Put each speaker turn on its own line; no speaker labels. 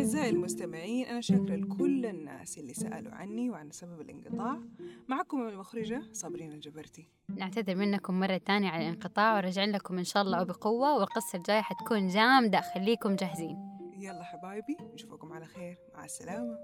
أعزائي المستمعين أنا شاكرة لكل الناس اللي سألوا عني وعن سبب الانقطاع. معكم المخرجة صابرين الجبرتي.
نعتذر منكم مرة تانية على الانقطاع ورجعين لكم إن شاء الله وبقوة والقصة الجاية حتكون جامدة خليكم جاهزين.
يلا حبايبي نشوفكم على خير. مع السلامة.